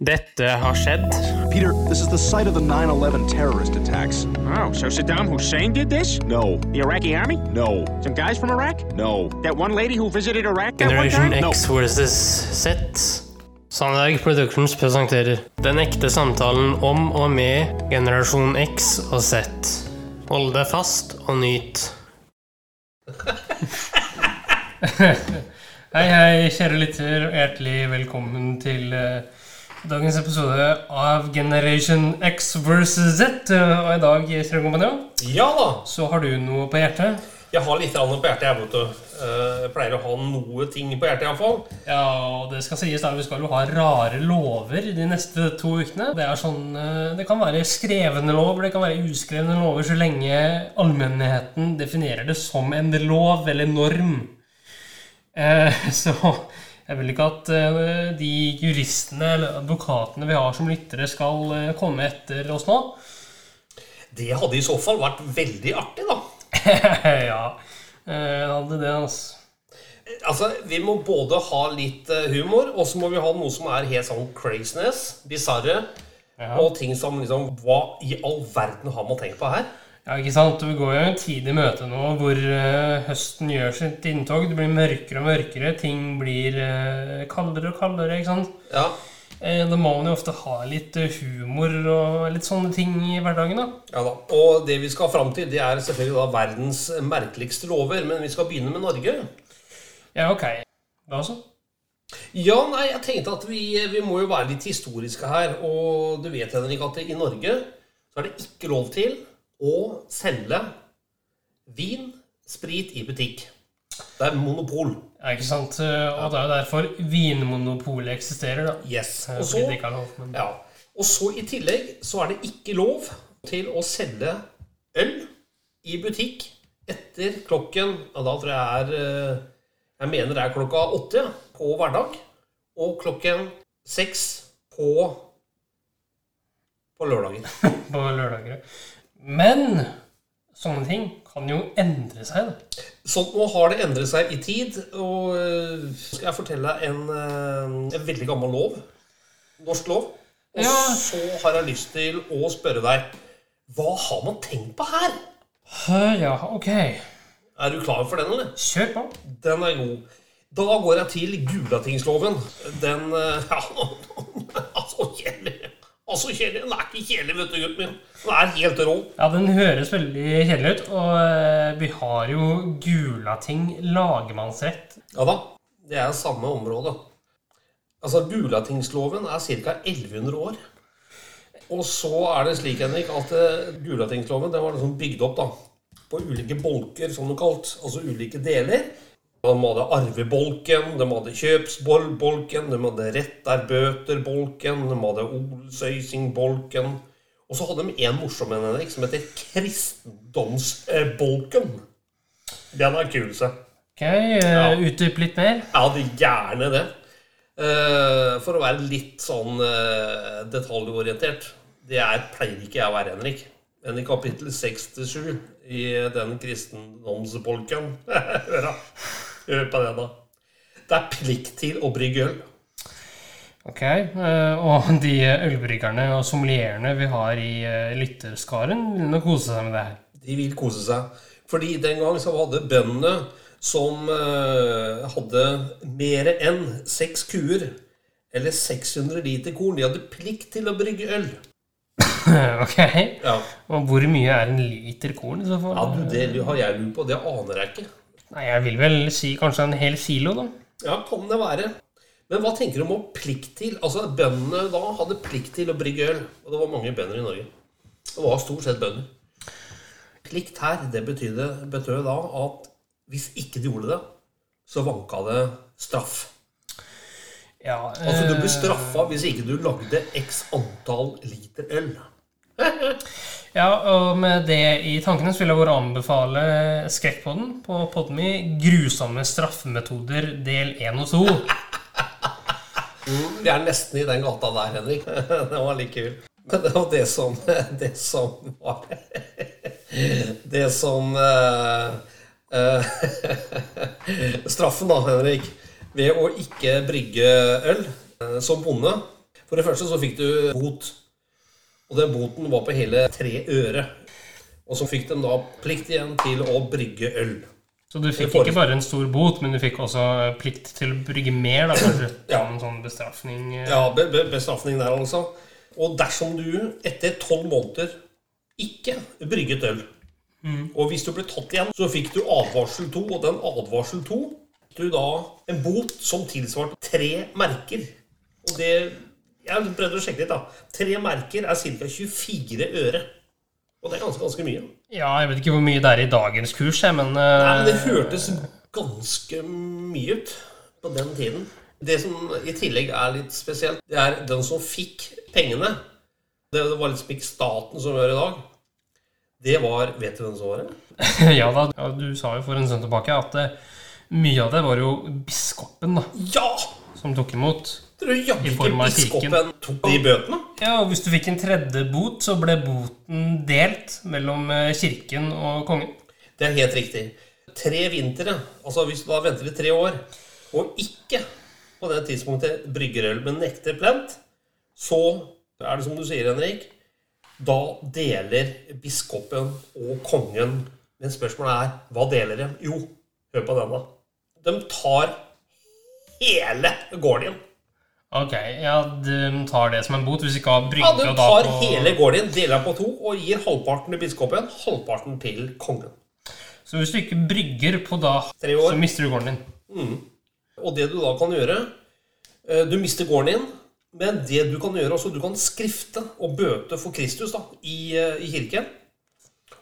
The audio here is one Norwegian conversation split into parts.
Dette har skjedd. Peter, this is the site of the 9 11 terrorist attacks. Oh, so Saddam Hussein did this? No, The Iraqi army? no, Some guys from Iraq? no. That one lady who visited Iraq that one Generation time? X versus Z. Sandberg Productions presenterer Den ekte samtalen om og med generasjon X og Z. Hold deg fast og nyt. hei, hei, kjære lytter, og hjertelig velkommen til eh, dagens episode av Generation X versus Z. Eh, og i dag, Strøm Kompani, Ja da. så har du noe på hjertet. Jeg har litt på hjertet, jeg, vet du. Eh, Jeg pleier å ha noe ting på hjertet, iallfall. Ja, og det skal sies da, vi skal jo ha rare lover de neste to ukene. Det er sånn, eh, det kan være skrevne lover, det kan være uskrevne lover, så lenge allmennheten definerer det som en lov eller norm. Eh, Så jeg vil ikke at eh, de juristene eller advokatene vi har som lyttere, skal eh, komme etter oss nå. Det hadde i så fall vært veldig artig, da. ja, eh, hadde det, altså. Altså, Vi må både ha litt humor, og så må vi ha noe som er helt sånn craziness, bisarre, Ja. og ting som liksom Hva i all verden har man tenkt på her? Ja, ikke sant? Vi går jo en tid i møte nå hvor uh, høsten gjør sitt inntog. Det blir mørkere og mørkere. Ting blir uh, kaldere og kaldere. ikke sant? Ja, Uh, da må man jo ofte ha litt humor og litt sånne ting i hverdagen. da. ja da. Og det vi skal fram til, det er selvfølgelig da verdens merkeligste lover. Men vi skal begynne med Norge. Ja, ok. Hva så? Ja, nei, jeg tenkte at vi, vi må jo være litt historiske her. Og du vet, Henrik, at i Norge så er det ikke lov til å selge vin, sprit i butikk. Det er monopol. Ja, ikke sant? Og det er jo derfor Vinmonopolet eksisterer, da. Yes. Eh, Og så, lov, men... ja. og så i tillegg så er det ikke lov til å selge øl i butikk etter klokken ja, Da tror jeg er eh, Jeg mener det er klokka åtte på hverdag. Og klokken seks på på lørdager. på lørdager. Men sånne ting kan jo endre seg, da. Sånn, nå har det endret seg i tid, og øh, skal jeg fortelle en, øh, en veldig gammel lov. Norsk lov. Og Ja. så har jeg lyst til å spørre deg Hva har man tenkt på her? Eh, Ja, ok. Er du klar for den, eller? Kjør på. Den er god. Da går jeg til Gulatingsloven. Den øh, Ja, altså kjedelig. Altså kjedelig. Den er ikke kjedelig, vet du, gutten min. Den er helt rå. Ja, den høres veldig kjedelig ut. Og eh, vi har jo Gulating lagmannsrett. Ja da. Det er samme område. Altså, Gulatingsloven er ca. 1100 år. Og så er det slik, Henrik, at eh, Gulatingsloven den var liksom bygd opp da, på ulike bolker, som det kalt. Altså ulike deler. De hadde arvebolken, de hadde kjøpsbolken, de hadde rettarbøterbolken, de hadde odelsøysingbolken. Og så hadde de en morsom en, Henrik, som heter kristendomsbolken. Den er kul, se. Ok, ja. Utdyp litt mer. Jeg hadde gjerne det. Eh, for å være litt sånn eh, detaljorientert. Det er, pleier ikke jeg å være, Henrik. Men i kapittel 6-7 i den kristendomsbolken Hør da. Hør av det, da. Det er plikt til å brygge øl. Ok, eh, Og de ølbryggerne og sommelierene vi har i eh, lytterskaren, vil nok kose seg med det her. De vil kose seg. Fordi den gang så hadde bøndene som eh, hadde mer enn seks kuer, eller 600 liter korn, de hadde plikt til å brygge øl. ok, Ja. Og hvor mye er en liter korn i så fall? Ja, du, Det har jeg lurt på. Det aner jeg ikke. Nei, Jeg vil vel si kanskje en hel kilo, da. Ja, kan det være. Men hva tenker du om å plikt til? Altså, Bøndene da hadde plikt til å brygge øl. Og det var mange bønder i Norge. Det var stort sett bønder. Plikt her, det betydde, betød da at hvis ikke de gjorde det, så vanka det straff. Ja, Altså, du ble eh, straffa hvis ikke du lagde x antall liter øl. Ja, og med det i tankene så vil jeg bare anbefale Skrekkpodden på Podmy. 'Grusomme straffemetoder del 1 og 2'. Vi er nesten i den gata der, Henrik. Det var like kul. Men det var det som Det som var Det som uh, uh, Straffen, da, Henrik, ved å ikke brygge øl eh, som bonde For det første så fikk du bot. Og den boten var på hele tre øre. Og så fikk de da plikt igjen til å brygge øl. Så du fikk ikke bare en stor bot, men du fikk også plikt til å brygge mer, da, kanskje? Ja. En sånn bestraffning? eh. Ja, be be bestraffning der, altså. Og dersom du etter tolv måneder ikke brygget øl, og hvis du ble tatt igjen, så fikk du advarsel to, og den advarsel to du da en bot som tilsvarte tre merker. Og det Jeg prøvde å sjekke litt, da. Tre merker er ca. 24 øre. Og det er ganske, ganske mye. Ja, jeg vet ikke hvor mye det er i dagens kurs, jeg, men, uh... Nei, men det hørtes ganske mye ut på den tiden. Det som i tillegg er litt spesielt, det er den som fikk pengene. Det var liksom ikke staten som gjør i dag. Det var Vet du hvem som var det? ja da, ja, du sa jo for en stund tilbake at uh, mye av det var jo biskopen da, Ja! Som tok imot. I form av biskopen tok de bøtene? Ja, og Hvis du fikk en tredje bot, så ble boten delt mellom eh, kirken og kongen. Det er helt riktig. Tre vintre, altså hvis du da venter i tre år, og ikke på det tidspunktet brygger øl, men nekter plent, så er det som du sier, Henrik, da deler biskopen og kongen Men spørsmålet er hva deler de? Jo, hør på den, da. De tar hele gården din. Ok, ja, de tar det som en bot hvis du ikke har brygge Ja, de da tar på- hele gården din, deler den på to og gir halvparten til biskopen, halvparten til kongen. Så hvis du ikke brygger på da, så mister du gården din. Og det du da kan gjøre eh, Du mister gården din, men det du kan gjøre også, du kan skrifte og bøte for Kristus da, i, eh, i kirken.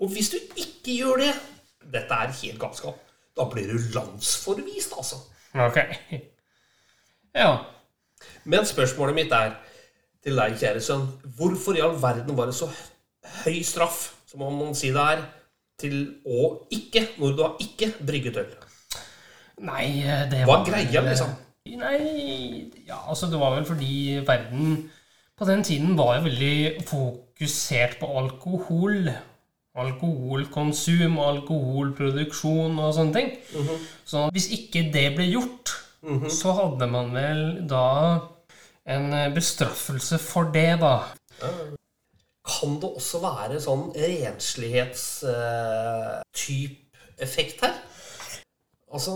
Og hvis du ikke gjør det Dette er helt galskap. Da blir du landsforvist, altså. Ok. Ja. Men spørsmålet mitt er til deg, kjære sønn, hvorfor i all verden var det så høy straff, som om man sier det er, til å ikke, når du har ikke brygget øl? Nei, eh, det Hva var er greia, liksom? Nei, ja, altså det var vel fordi verden på den tiden var jo veldig fokusert på alkohol. Alkoholkonsum, alkoholproduksjon og sånne ting. Så hvis ikke det ble gjort, så hadde man vel da en bestraffelse for det, da. Kan det også være sånn renslighetstype-effekt her? Altså,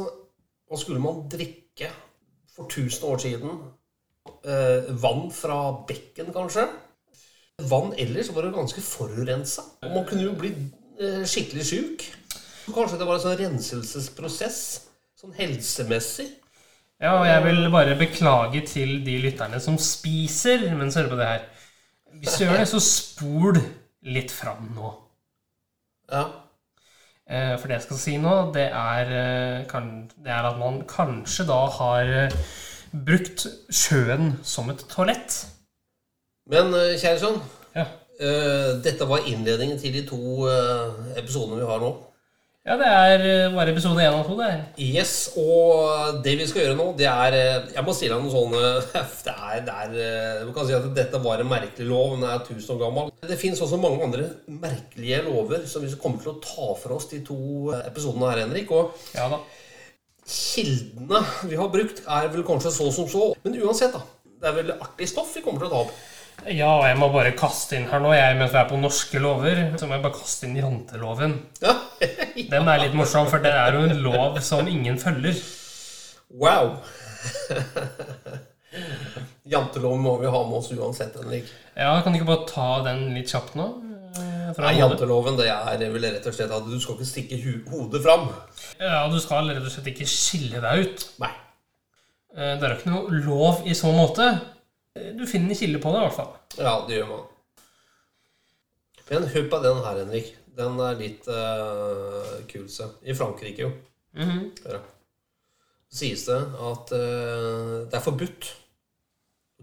hva skulle man drikke for 1000 år siden? Eh, vann fra bekken, kanskje? Vann ellers var jo ganske forurensa. Man kunne jo bli eh, skikkelig sjuk. Kanskje det var en sånn renselsesprosess? Sånn helsemessig? Ja, og jeg vil bare beklage til de lytterne som spiser mens hører på det her. Hvis du gjør det, så spol litt fram nå. Ja. Eh, For det jeg skal si nå, det er, eh, kan, det er at man kanskje da har eh, brukt sjøen som et toalett. Men kjære sønn, Ja, dette var innledningen til de to episodene vi har nå. Ja det er eh, bare episode én og to, det. Yes, og det vi skal gjøre nå, det er eh, Jeg må stille deg noen sånne Det er, det er eh, Du kan si at dette var en merkelig lov. Den er tusen år gammel. Det fins også mange andre merkelige lover som vi kommer til å ta for oss de to eh, episodene her, Henrik. Og Ja da. kildene vi har brukt, er vel kanskje så som så. Men uansett, da. Det er vel artig stoff vi kommer til å ta opp. Ja, og jeg må bare kaste inn her nå, jeg, mens vi er på norske lover, så må jeg bare kaste inn janteloven. Ja. Den er litt morsom, for det er jo en lov som ingen følger. Wow. Janteloven må vi ha med oss uansett, Henrik. Ja, Kan du ikke bare ta den litt kjapt nå? eh, Nei. Janteloven det er vel rett og slett at du skal ikke stikke hodet fram. Ja, Du skal rett og slett ikke skille deg ut. Nei. Eh, Det er jo ikke noe lov i så måte. Du finner en kilde på det, i hvert fall. Ja, det gjør man. Men hør på den her, Henrik. Den er litt uh, kul, se. I Frankrike, jo. Mm -hmm. da. sies det at uh, det er forbudt.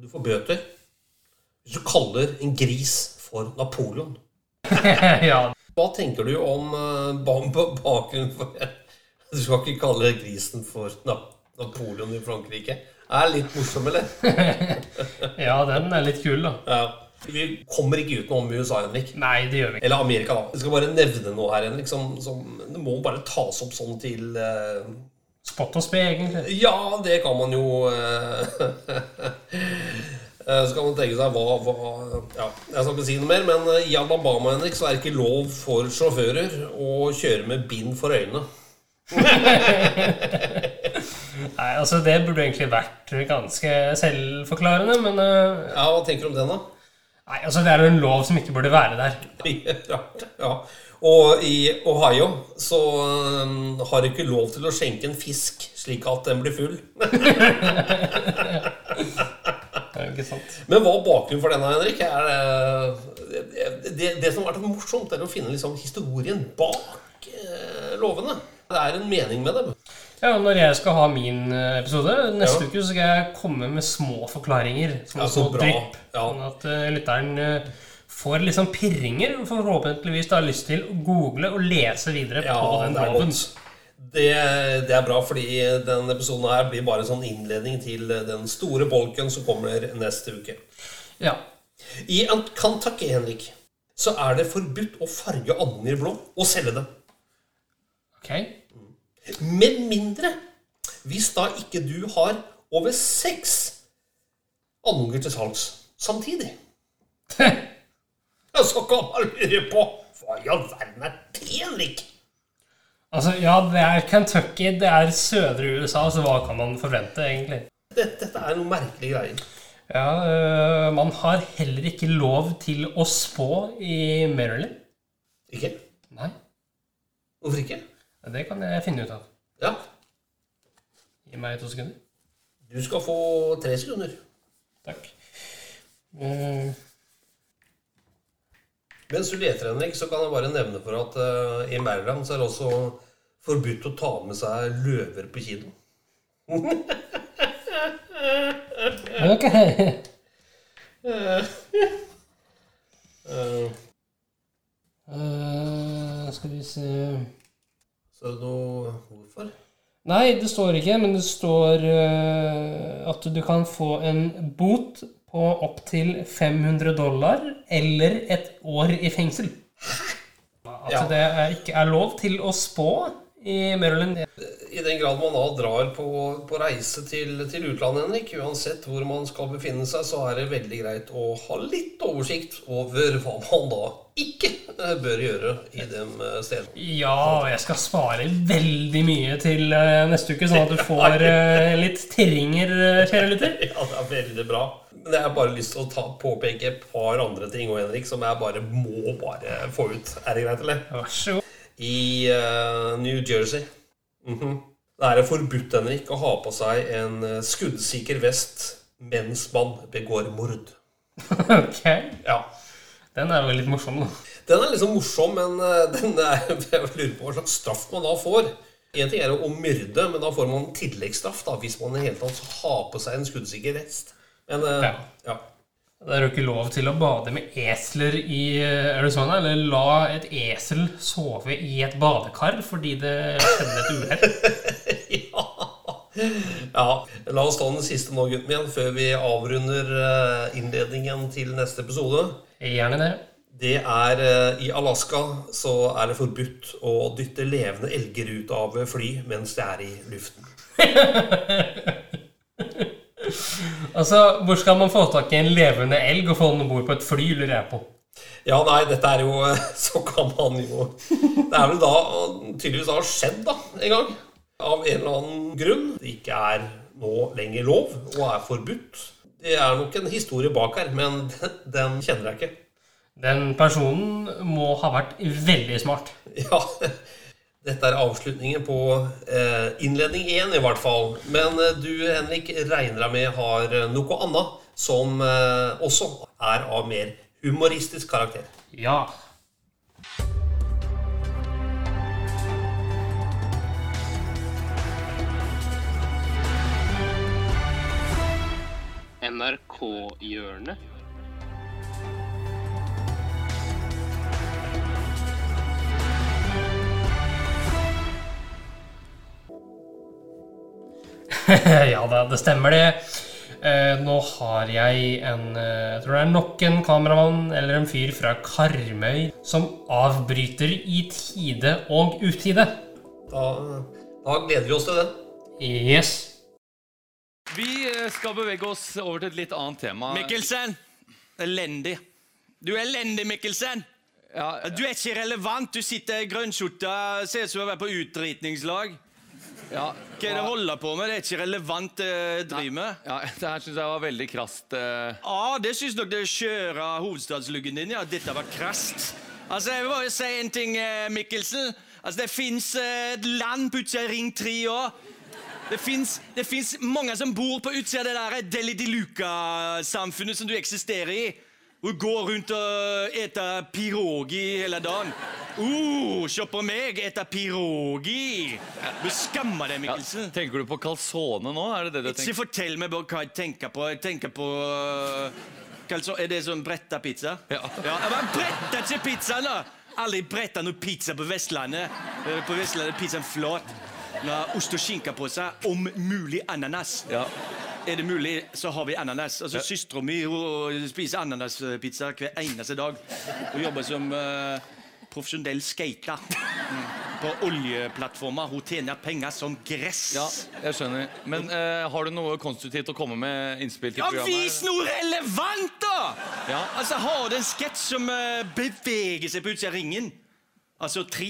Du får bøter hvis du kaller en gris for Napoleon. ja, Hva tenker du om uh, bakgrunnen for Du skal ikke kalle grisen for Na Napoleon i Frankrike? Er litt morsom, eller? ja, den er litt kul, da. Ja. Vi kommer ikke utenom USA, Henrik. Nei, det gjør vi ikke. Eller Amerika, da. Jeg skal bare nevne noe her, Henrik, som, som det må bare tas opp sånn til uh... Spott og spe, egentlig. Ja, det kan man jo eh, Eh, Så kan man tenke seg hva, hva Ja, jeg skal ikke si noe mer, men eh, i Alabama Henrik, så er det ikke lov for sjåfører å kjøre med bind for øynene. Nei, altså Det burde egentlig vært ganske selvforklarende, men uh, Ja, Hva tenker du om den, da? Nei, altså Det er jo en lov som ikke burde være der. Rart. Ja. Og i Ohio så um, har du ikke lov til å skjenke en fisk slik at den blir full. Det er ikke sant. Men hva er bakgrunnen for denne, Henrik? Er det, det, det som har vært morsomt, er å finne liksom historien bak eh, lovene. Det er en mening med dem. Ja, Når jeg skal ha min eh, episode neste Ja. uke, så skal jeg komme med små forklaringer. Små, Ja, så små drypp. Ja. Sånn at uh, lytteren uh, får litt sånn pirringer og forhåpentligvis har lyst til å google og lese videre Ja, på den er Det, det er bra, fordi denne episoden her blir bare en sånn innledning til den store bolken som kommer neste uke. Ja. I Kentucky, Henrik, så er det forbudt å farge andener blå og selge dem. Ok. Med mindre hvis da ikke du har over seks andunger til salgs samtidig. Ja, så kan man lure på hva i all verden er det, Henrik? Altså, ja, det er Kentucky, det er sødre USA, så hva kan man forvente, egentlig? Dette, dette er noe merkelige greier. Ja, øh, Man har heller ikke lov til å spå i Maryland. Ikke? Nei, Hvorfor ikke? Det kan jeg finne ut av. Ja, Gi meg to sekunder. du skal få tre sekunder. Takk. Uh... Mens du leter, Henrik, så kan jeg bare nevne for at uh, i Maryland så er det også forbudt å ta med seg løver på kino. ok. Uh, skal vi se så er det noe Hvorfor? Nei, det står ikke, men det står eh, at du kan få en bot på opptil 500 dollar eller et år i fengsel. At Ja. det ikke er lov til å spå i Maryland. I den grad man da drar på, på reise til, til utlandet, Henrik, uansett hvor man skal befinne seg, så er det veldig greit å ha litt oversikt over hva man da ikke eh, bør gjøre i de eh, stedene. Ja, og jeg skal spare veldig mye til eh, neste uke, sånn at du får litt tirringer, eh, kjære lytter. Ja, det er veldig bra. Men jeg har bare lyst til å ta, påpeke et par andre ting òg, Henrik, som jeg bare må bare få ut. Er det greit, eller? Vær så god. I uh, New Jersey mhm, Det er forbudt, Henrik, å ha på seg en eh, skuddsikker vest mens man begår mord. Ok. Ja. Den er jo litt morsom, da. Den er liksom morsom, men eh, den er, jeg lurer på hva slags straff man da får. En ting er å myrde, men da får man tilleggsstraff da, hvis man i hele tatt har på seg en skuddsikker vest. Men Ja. ja. Det er jo ikke lov til å bade med esler i eh, Arizona, eller la et esel sove i et badekar fordi det skjedde et uhell. ja. ja. La oss ta den siste nå, gutten min, før vi avrunder eh, innledningen til neste episode. Gjerne det. Det er eh, I Alaska så er det forbudt å dytte levende elger ut av fly mens det er i luften. Altså, Hvor skal man få tak i en levende elg og få den om bord på et fly, lurer jeg på. Ja, nei, dette er jo Så kan man jo Det er vel da tydeligvis har skjedd, da, en gang. Av en eller annen grunn. Det ikke er nå lenger lov, og er forbudt. Det er nok en historie bak her, men den, den kjenner jeg ikke. Den personen må ha vært veldig smart. Ja, dette er avslutningen på eh, innledning én, i hvert fall. Men eh, du, Henrik, regner jeg med har eh, noe annet som eh, også er av mer humoristisk karakter. Ja. NRK-hjørnet. ja da, det stemmer det. Eh, nå har jeg en eh, Jeg tror det er nok en kameramann eller en fyr fra Karmøy som avbryter i tide og utide. Da, da gleder vi oss til det. Yes. Vi eh, skal bevege oss over til et litt annet tema. Mikkelsen! Elendig. Du er elendig, Mikkelsen. Ja, Du er ikke relevant. Du sitter i grønnskjorte, ser ut som du har vært på utdritningslag. Ja, Hva er det du holder på med? Det er ikke relevant det drive driver med. ja, det her syns jeg var veldig krast. eh. Ja, det syns nok det skjøre hovedstadsluggen din. Ja, dette var krast. Altså, Jeg vil bare si en ting, eh, Mikkelsen. Altså, Det fins et land på utsida av Ring 3 òg. Det fins, det fins mange som bor på utsida av det der Deli de Luca-samfunnet som du eksisterer i. Og går rundt og eter pirogi hele dagen. Uh, se på meg, eter pirogi! Du skammer deg, Ja, Mikkelsen. tenker du på calzone nå? Er det det du Ikke tenker? fortell meg hva jeg tenker på. Jeg tenker på calzo- Er det sånn bretta pizza? Ja. ja men bretta ikke pizzaen, da! Aldri bretta noe pizza på Vestlandet. Eh, På Vestlandet er pizzaen flat. Ost og skinke på seg. Om mulig ananas. Ja. Er det mulig, så har vi ananas. Altså, Ja. Søstera mi spiser ananaspizza hver eneste dag. Hun jobber som uh, profesjonell skater. Mm. På oljeplattformer. Hun tjener penger som gress. ja, jeg skjønner. Men uh, har du noe konstruktivt å komme med innspill til Ja, programmet? vis noe relevant, da! Ja. Altså, Har du en sketsj som uh, beveger seg på utsida av ringen? Altså tre.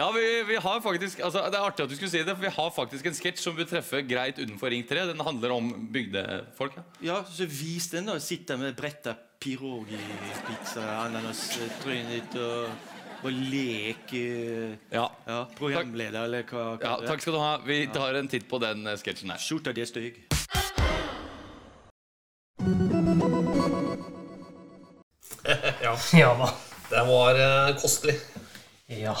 Ja, vi, vi har faktisk altså, Det er artig at du skulle si det, for vi har faktisk en sketsj som vil treffe greit utenfor Ring 3. Den handler om bygdefolk. Ja. Ja, så vis den, da. Sitte med bretta pirogi-pizza, ananastrynet ditt og, og leke Ja. ja, programleder, eller hva ja, kaller det? takk skal du ha. Vi tar en titt på den eh, sketsjen her. Skjorta di er stygg. Ja ja da. Det var uh, kostelig. Ja.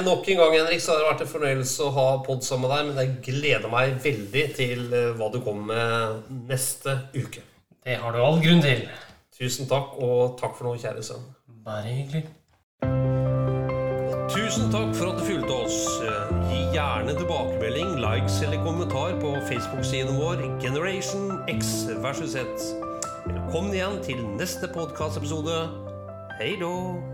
Nok en gang Henrik, så har det vært en fornøyelse å ha pod sammen med deg, men jeg gleder meg veldig til eh, hva du kommer med neste uke. Det har du all grunn til. Tusen takk, og takk for nå, kjære sønn. Bare hyggelig. Tusen takk for at du fulgte oss. Gi gjerne tilbakemelding, likes eller kommentar på Facebook-siden vår Generation X versus Z. Velkommen igjen til neste podkastepisode. Hei då!